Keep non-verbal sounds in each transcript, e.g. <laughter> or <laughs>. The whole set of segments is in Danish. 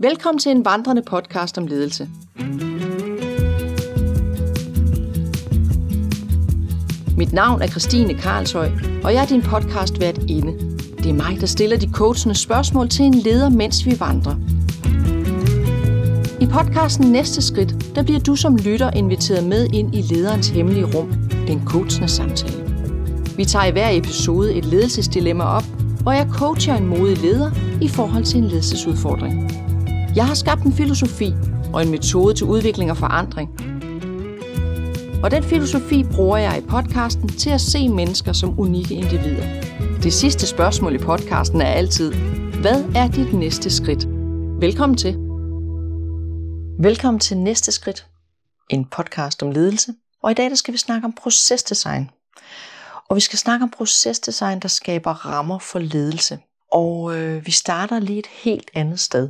Velkommen til en vandrende podcast om ledelse. Mit navn er Christine Karlshøj, og jeg er din podcast vært inde. Det er mig, der stiller de coachende spørgsmål til en leder, mens vi vandrer. I podcasten Næste Skridt, der bliver du som lytter inviteret med ind i lederens hemmelige rum, den coachende samtale. Vi tager i hver episode et ledelsesdilemma op, hvor jeg coacher en modig leder i forhold til en ledelsesudfordring. Jeg har skabt en filosofi og en metode til udvikling og forandring. Og den filosofi bruger jeg i podcasten til at se mennesker som unikke individer. Det sidste spørgsmål i podcasten er altid, hvad er dit næste skridt? Velkommen til. Velkommen til Næste Skridt, en podcast om ledelse. Og i dag der skal vi snakke om procesdesign. Og vi skal snakke om procesdesign, der skaber rammer for ledelse. Og øh, vi starter lige et helt andet sted.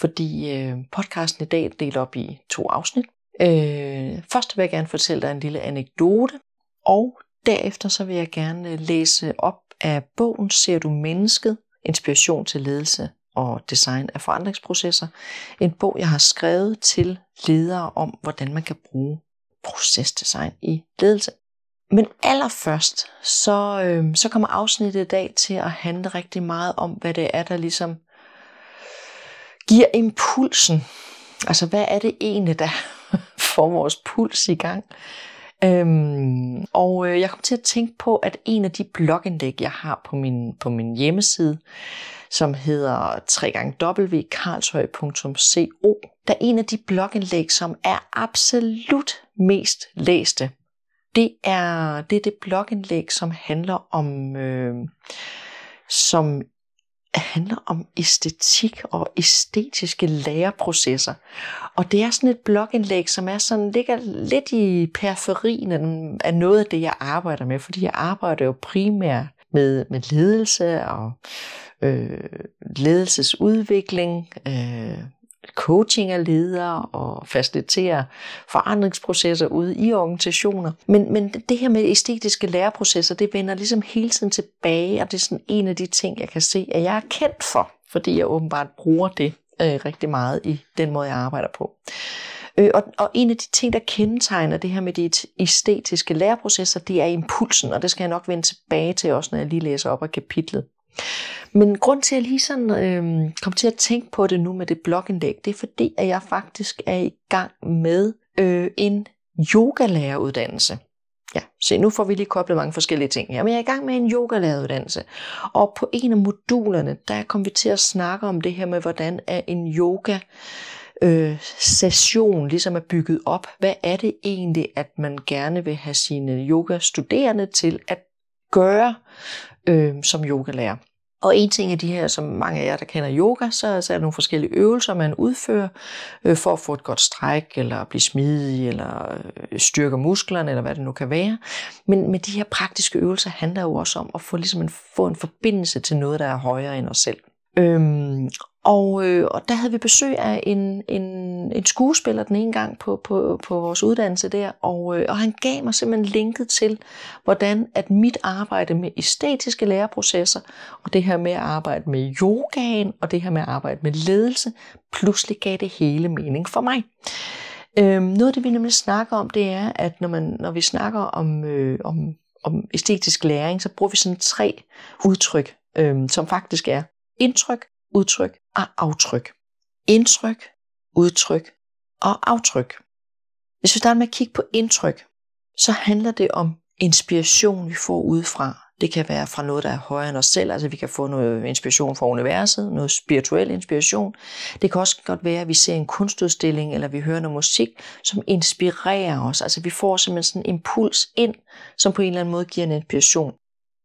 Fordi øh, podcasten i dag er delt op i to afsnit. Øh, først vil jeg gerne fortælle dig en lille anekdote. Og derefter så vil jeg gerne øh, læse op af bogen Ser du mennesket? Inspiration til ledelse og design af forandringsprocesser. En bog, jeg har skrevet til ledere om, hvordan man kan bruge procesdesign i ledelse. Men allerførst, så, øh, så kommer afsnittet i dag til at handle rigtig meget om, hvad det er, der ligesom giver impulsen. Altså, hvad er det egentlig, der <laughs> får vores puls i gang? Øhm, og øh, jeg kom til at tænke på, at en af de blogindlæg, jeg har på min, på min hjemmeside, som hedder www.karlshøj.co, der er en af de blogindlæg, som er absolut mest læste det er det, er det blogindlæg, som handler om, øh, som handler om æstetik og æstetiske læreprocesser. Og det er sådan et blogindlæg, som er sådan, ligger lidt i periferien af noget af det, jeg arbejder med, fordi jeg arbejder jo primært med, med ledelse og øh, ledelsesudvikling, øh, coaching af ledere og facilitere forandringsprocesser ude i organisationer. Men, men det her med æstetiske læreprocesser, det vender ligesom hele tiden tilbage, og det er sådan en af de ting, jeg kan se, at jeg er kendt for, fordi jeg åbenbart bruger det øh, rigtig meget i den måde, jeg arbejder på. Øh, og, og en af de ting, der kendetegner det her med de æstetiske læreprocesser, det er impulsen, og det skal jeg nok vende tilbage til også, når jeg lige læser op af kapitlet. Men grund til, at jeg lige sådan øh, kom til at tænke på det nu med det blogindlæg, det er fordi, at jeg faktisk er i gang med øh, en yogalæreruddannelse. Ja, se nu får vi lige koblet mange forskellige ting her, men jeg er i gang med en yogalæreruddannelse. Og på en af modulerne, der kom vi til at snakke om det her med, hvordan er en yoga øh, session ligesom er bygget op. Hvad er det egentlig, at man gerne vil have sine yoga-studerende til at gøre øh, som yogalærer? Og en ting af de her, som mange af jer, der kender yoga, så, er der nogle forskellige øvelser, man udfører øh, for at få et godt stræk, eller blive smidig, eller øh, styrke musklerne, eller hvad det nu kan være. Men, men de her praktiske øvelser handler jo også om at få, ligesom en, få en forbindelse til noget, der er højere end os selv. Øhm, og, øh, og der havde vi besøg af en, en, en skuespiller den ene gang på, på, på vores uddannelse der, og, øh, og han gav mig simpelthen linket til, hvordan at mit arbejde med æstetiske læreprocesser, og det her med at arbejde med yogaen, og det her med at arbejde med ledelse, pludselig gav det hele mening for mig. Øhm, noget af det, vi nemlig snakker om, det er, at når, man, når vi snakker om, øh, om, om æstetisk læring, så bruger vi sådan tre udtryk, øh, som faktisk er indtryk, udtryk og aftryk. Indtryk, udtryk og aftryk. Hvis vi starter med at kigge på indtryk, så handler det om inspiration, vi får udefra. Det kan være fra noget, der er højere end os selv, altså vi kan få noget inspiration fra universet, noget spirituel inspiration. Det kan også godt være, at vi ser en kunstudstilling, eller vi hører noget musik, som inspirerer os. Altså vi får simpelthen sådan en impuls ind, som på en eller anden måde giver en inspiration.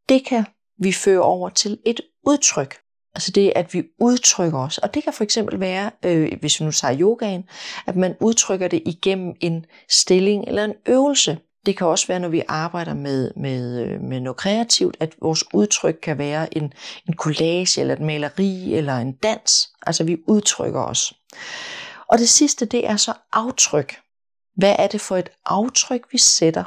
Det kan vi føre over til et udtryk. Altså det, at vi udtrykker os. Og det kan for eksempel være, øh, hvis vi nu tager yogaen, at man udtrykker det igennem en stilling eller en øvelse. Det kan også være, når vi arbejder med, med, øh, med noget kreativt, at vores udtryk kan være en, en collage, eller et maleri, eller en dans. Altså vi udtrykker os. Og det sidste, det er så aftryk. Hvad er det for et aftryk, vi sætter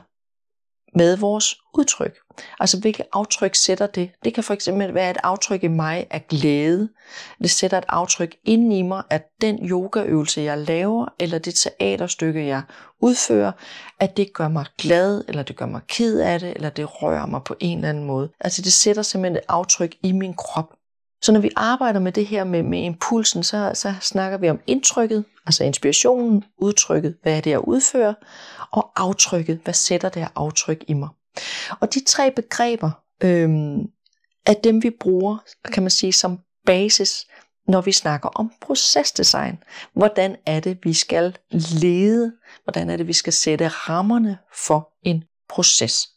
med vores udtryk. Altså hvilket aftryk sætter det? Det kan for eksempel være et aftryk i mig af glæde. Det sætter et aftryk ind i mig, at den yogaøvelse, jeg laver, eller det teaterstykke, jeg udfører, at det gør mig glad, eller det gør mig ked af det, eller det rører mig på en eller anden måde. Altså det sætter simpelthen et aftryk i min krop. Så når vi arbejder med det her med, med impulsen, så, så snakker vi om indtrykket, altså inspirationen, udtrykket, hvad er det, jeg udfører, og aftrykket, hvad sætter det her aftryk i mig. Og de tre begreber øhm, er dem, vi bruger, kan man sige, som basis, når vi snakker om procesdesign. Hvordan er det, vi skal lede? Hvordan er det, vi skal sætte rammerne for en proces?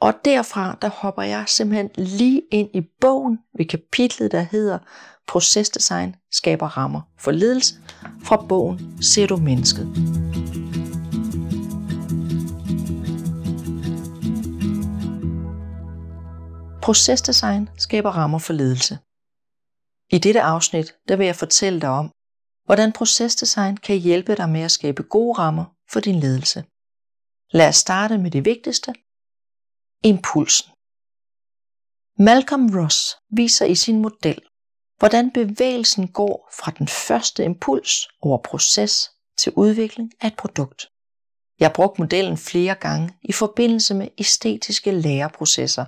Og derfra, der hopper jeg simpelthen lige ind i bogen ved kapitlet, der hedder Procesdesign skaber rammer for ledelse fra bogen Ser du mennesket. Procesdesign skaber rammer for ledelse. I dette afsnit der vil jeg fortælle dig om, hvordan procesdesign kan hjælpe dig med at skabe gode rammer for din ledelse. Lad os starte med det vigtigste, impulsen. Malcolm Ross viser i sin model, hvordan bevægelsen går fra den første impuls over proces til udvikling af et produkt. Jeg har brugt modellen flere gange i forbindelse med æstetiske læreprocesser,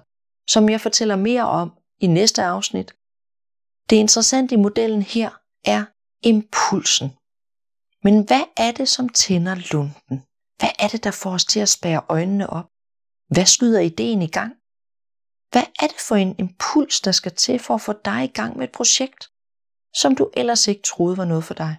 som jeg fortæller mere om i næste afsnit. Det interessante i modellen her er impulsen. Men hvad er det, som tænder lunden? Hvad er det, der får os til at spære øjnene op? Hvad skyder ideen i gang? Hvad er det for en impuls, der skal til for at få dig i gang med et projekt, som du ellers ikke troede var noget for dig?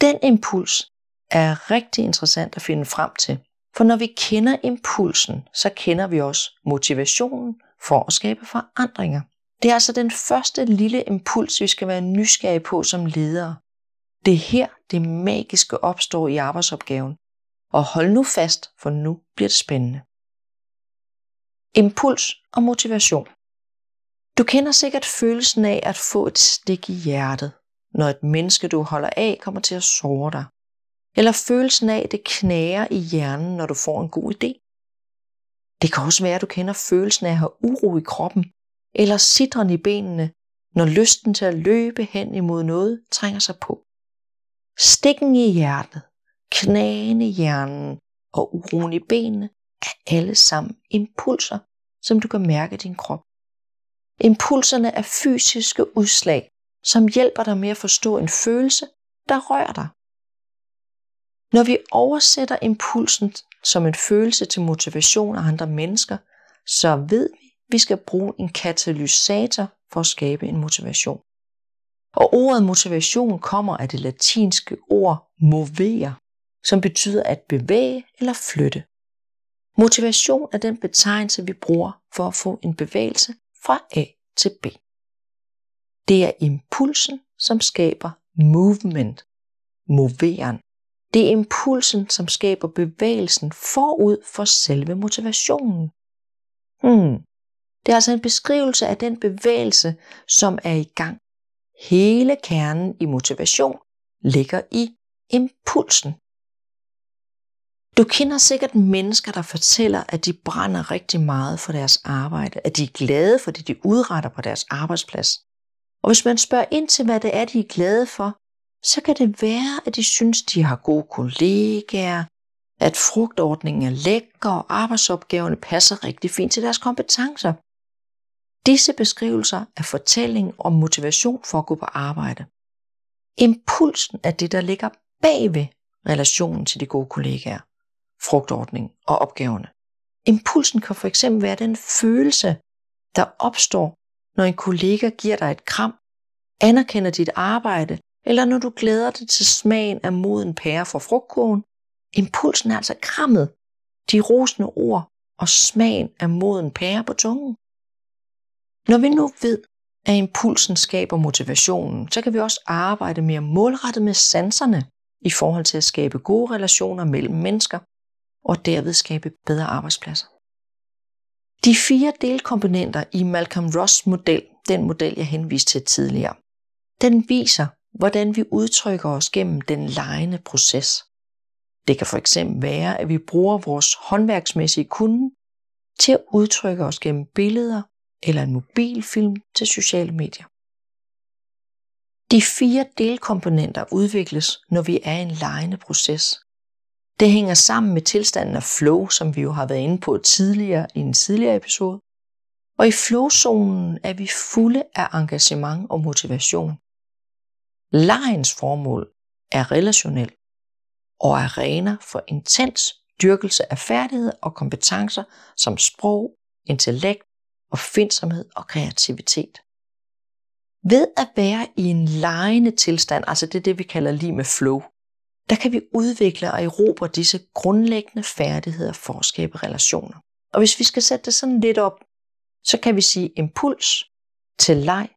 Den impuls er rigtig interessant at finde frem til, for når vi kender impulsen, så kender vi også motivationen for at skabe forandringer. Det er altså den første lille impuls, vi skal være nysgerrige på som ledere. Det er her, det magiske opstår i arbejdsopgaven. Og hold nu fast, for nu bliver det spændende. Impuls og motivation. Du kender sikkert følelsen af at få et stik i hjertet, når et menneske, du holder af, kommer til at såre dig. Eller følelsen af, at det knager i hjernen, når du får en god idé. Det kan også være, at du kender følelsen af at have uro i kroppen, eller sidren i benene, når lysten til at løbe hen imod noget trænger sig på. Stikken i hjertet, knagen i hjernen og uroen i benene er alle sammen impulser, som du kan mærke i din krop. Impulserne er fysiske udslag, som hjælper dig med at forstå en følelse, der rører dig. Når vi oversætter impulsen som en følelse til motivation af andre mennesker, så ved vi, at vi skal bruge en katalysator for at skabe en motivation. Og ordet motivation kommer af det latinske ord movere, som betyder at bevæge eller flytte. Motivation er den betegnelse, vi bruger for at få en bevægelse fra A til B. Det er impulsen, som skaber movement, moveren. Det er impulsen, som skaber bevægelsen forud for selve motivationen. Hmm. Det er altså en beskrivelse af den bevægelse, som er i gang. Hele kernen i motivation ligger i impulsen. Du kender sikkert mennesker, der fortæller, at de brænder rigtig meget for deres arbejde, at de er glade for det, de udretter på deres arbejdsplads. Og hvis man spørger ind til, hvad det er, de er glade for, så kan det være, at de synes, de har gode kollegaer, at frugtordningen er lækker og arbejdsopgaverne passer rigtig fint til deres kompetencer. Disse beskrivelser er fortælling om motivation for at gå på arbejde. Impulsen er det, der ligger bagved relationen til de gode kollegaer frugtordning og opgaverne. Impulsen kan for eksempel være den følelse, der opstår, når en kollega giver dig et kram, anerkender dit arbejde, eller når du glæder dig til smagen af moden pære fra frugtkurven. Impulsen er altså krammet, de rosende ord og smagen af moden pære på tungen. Når vi nu ved, at impulsen skaber motivationen, så kan vi også arbejde mere målrettet med sanserne i forhold til at skabe gode relationer mellem mennesker og derved skabe bedre arbejdspladser. De fire delkomponenter i Malcolm Ross model, den model jeg henviste til tidligere, den viser, hvordan vi udtrykker os gennem den lejende proces. Det kan for eksempel være, at vi bruger vores håndværksmæssige kunde til at udtrykke os gennem billeder eller en mobilfilm til sociale medier. De fire delkomponenter udvikles, når vi er i en lejende proces. Det hænger sammen med tilstanden af flow, som vi jo har været inde på tidligere i en tidligere episode. Og i flowzonen er vi fulde af engagement og motivation. Lejens formål er relationel og arena for intens dyrkelse af færdigheder og kompetencer som sprog, intellekt, opfindsomhed og kreativitet. Ved at være i en lejende tilstand, altså det er det, vi kalder lige med flow, der kan vi udvikle og erobre disse grundlæggende færdigheder for at skabe relationer. Og hvis vi skal sætte det sådan lidt op, så kan vi sige impuls til leg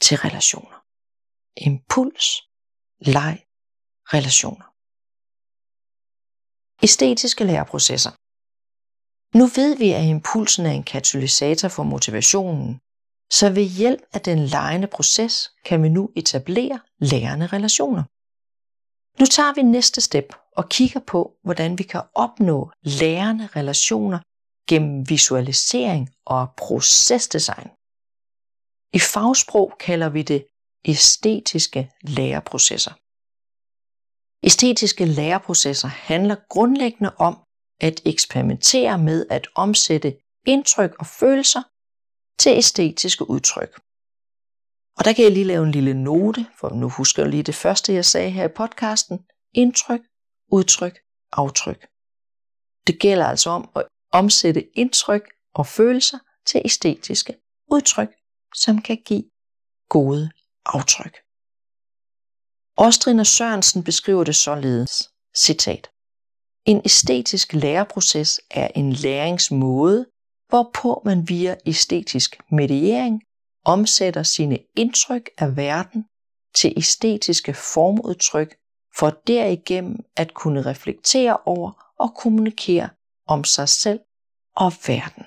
til relationer. Impuls, leg, relationer. Æstetiske læreprocesser. Nu ved vi, at impulsen er en katalysator for motivationen, så ved hjælp af den lejende proces kan vi nu etablere lærende relationer. Nu tager vi næste step og kigger på, hvordan vi kan opnå lærende relationer gennem visualisering og procesdesign. I fagsprog kalder vi det æstetiske læreprocesser. Æstetiske læreprocesser handler grundlæggende om at eksperimentere med at omsætte indtryk og følelser til æstetiske udtryk. Og der kan jeg lige lave en lille note, for nu husker jeg lige det første, jeg sagde her i podcasten. Indtryk, udtryk, aftryk. Det gælder altså om at omsætte indtryk og følelser til æstetiske udtryk, som kan give gode aftryk. Ostrin og Sørensen beskriver det således, citat. En æstetisk læreproces er en læringsmåde, hvorpå man via æstetisk mediering omsætter sine indtryk af verden til æstetiske formudtryk for derigennem at kunne reflektere over og kommunikere om sig selv og verden.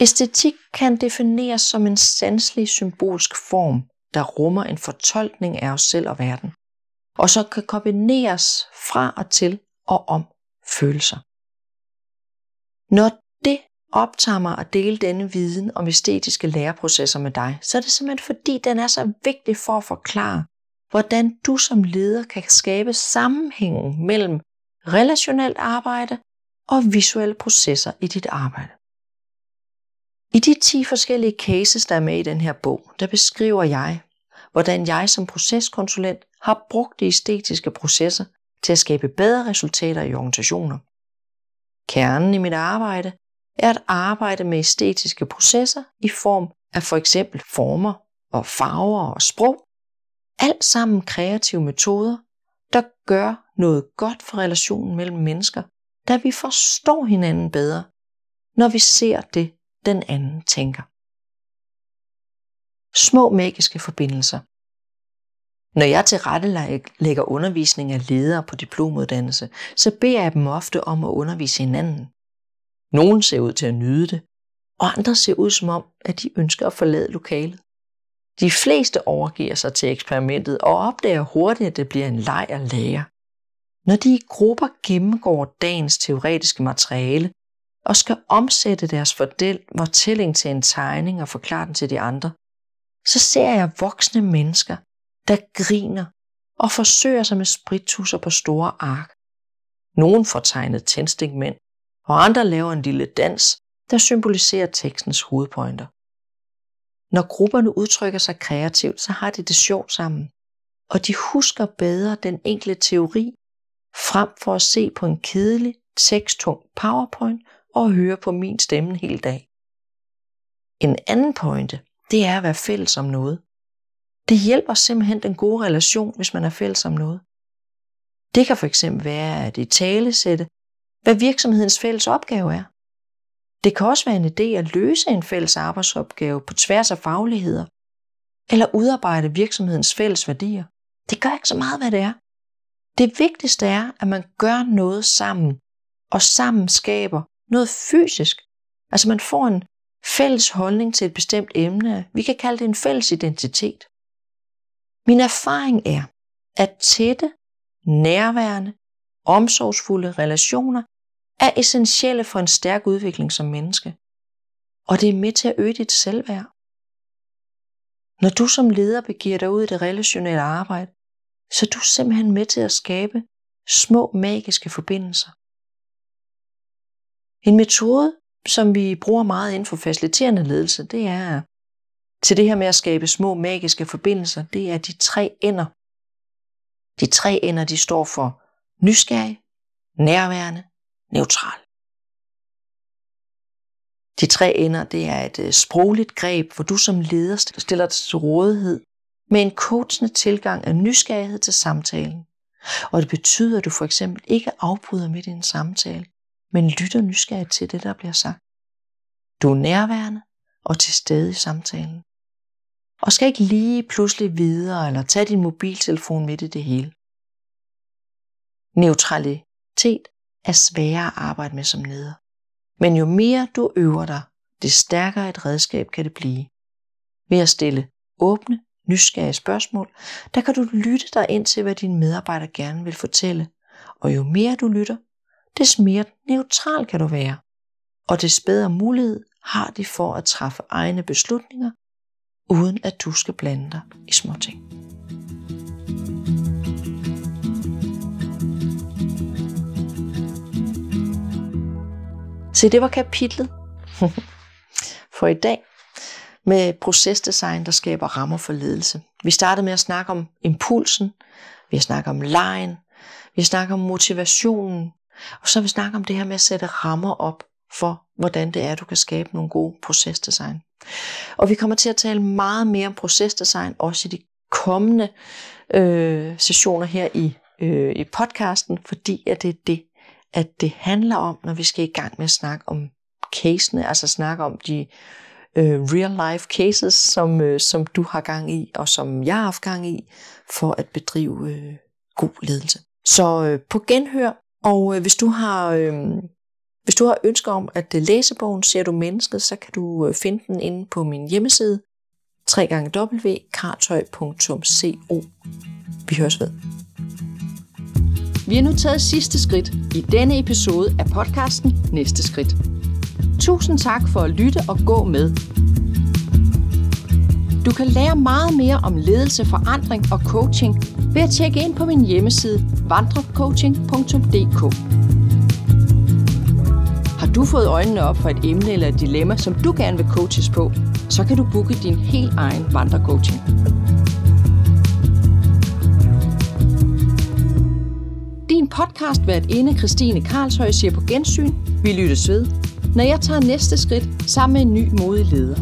Æstetik kan defineres som en sanselig symbolsk form, der rummer en fortolkning af os selv og verden, og så kan kombineres fra og til og om følelser. Når det optager mig at dele denne viden om æstetiske læreprocesser med dig, så er det simpelthen fordi, den er så vigtig for at forklare, hvordan du som leder kan skabe sammenhængen mellem relationelt arbejde og visuelle processer i dit arbejde. I de 10 forskellige cases, der er med i den her bog, der beskriver jeg, hvordan jeg som proceskonsulent har brugt de æstetiske processer til at skabe bedre resultater i organisationer. Kernen i mit arbejde er at arbejde med æstetiske processer i form af for eksempel former og farver og sprog. Alt sammen kreative metoder, der gør noget godt for relationen mellem mennesker, da vi forstår hinanden bedre, når vi ser det, den anden tænker. Små magiske forbindelser. Når jeg til rette lægger undervisning af ledere på diplomuddannelse, så beder jeg dem ofte om at undervise hinanden. Nogen ser ud til at nyde det, og andre ser ud som om, at de ønsker at forlade lokalet. De fleste overgiver sig til eksperimentet og opdager hurtigt, at det bliver en leg at lære. Når de i grupper gennemgår dagens teoretiske materiale og skal omsætte deres fortælling til en tegning og forklare den til de andre, så ser jeg voksne mennesker, der griner og forsøger sig med sprittusser på store ark. Nogen får tegnet tændstikmænd, og andre laver en lille dans, der symboliserer tekstens hovedpointer. Når grupperne udtrykker sig kreativt, så har de det sjovt sammen, og de husker bedre den enkelte teori, frem for at se på en kedelig, teksttung powerpoint og høre på min stemme en hel dag. En anden pointe, det er at være fælles om noget. Det hjælper simpelthen den gode relation, hvis man er fælles om noget. Det kan fx være at i talesætte, hvad virksomhedens fælles opgave er. Det kan også være en idé at løse en fælles arbejdsopgave på tværs af fagligheder, eller udarbejde virksomhedens fælles værdier. Det gør ikke så meget, hvad det er. Det vigtigste er, at man gør noget sammen, og sammen skaber noget fysisk. Altså man får en fælles holdning til et bestemt emne. Vi kan kalde det en fælles identitet. Min erfaring er, at tætte, nærværende, omsorgsfulde relationer er essentielle for en stærk udvikling som menneske. Og det er med til at øge dit selvværd. Når du som leder begiver dig ud i det relationelle arbejde, så er du simpelthen med til at skabe små magiske forbindelser. En metode, som vi bruger meget inden for faciliterende ledelse, det er til det her med at skabe små magiske forbindelser, det er de tre ender. De tre ender, de står for nysgerrig, nærværende, neutral. De tre ender, det er et øh, sprogligt greb, hvor du som leder stiller dig til rådighed med en coachende tilgang af nysgerrighed til samtalen. Og det betyder, at du for eksempel ikke afbryder midt i en samtale, men lytter nysgerrigt til det, der bliver sagt. Du er nærværende og til stede i samtalen. Og skal ikke lige pludselig videre eller tage din mobiltelefon midt i det hele. Neutralitet er sværere at arbejde med som leder. Men jo mere du øver dig, det stærkere et redskab kan det blive. Ved at stille åbne, nysgerrige spørgsmål, der kan du lytte dig ind til, hvad dine medarbejdere gerne vil fortælle. Og jo mere du lytter, des mere neutral kan du være. Og des bedre mulighed har de for at træffe egne beslutninger, uden at du skal blande dig i småting. Så det var kapitlet <laughs> for i dag med procesdesign, der skaber rammer for ledelse. Vi startede med at snakke om impulsen, vi har snakket om lejen, vi har snakket om motivationen, og så har vi snakket om det her med at sætte rammer op for, hvordan det er, du kan skabe nogle gode procesdesign. Og vi kommer til at tale meget mere om procesdesign, også i de kommende øh, sessioner her i, øh, i podcasten, fordi at det er det, at det handler om, når vi skal i gang med at snakke om casene, altså snakke om de øh, real life cases, som, øh, som du har gang i, og som jeg har haft gang i, for at bedrive øh, god ledelse. Så øh, på genhør, og øh, hvis du har... Øh, hvis du har ønsker om at øh, læse bogen Ser du mennesket, så kan du øh, finde den inde på min hjemmeside www.kartøj.co. Vi høres ved. Vi har nu taget sidste skridt i denne episode af podcasten Næste Skridt. Tusind tak for at lytte og gå med. Du kan lære meget mere om ledelse, forandring og coaching ved at tjekke ind på min hjemmeside vandrecoaching.dk. Har du fået øjnene op for et emne eller et dilemma, som du gerne vil coaches på, så kan du booke din helt egen vandrecoaching. Podcast hvert inde Christine Karlshøj siger på gensyn. Vi lyttes ved, når jeg tager næste skridt sammen med en ny modig leder.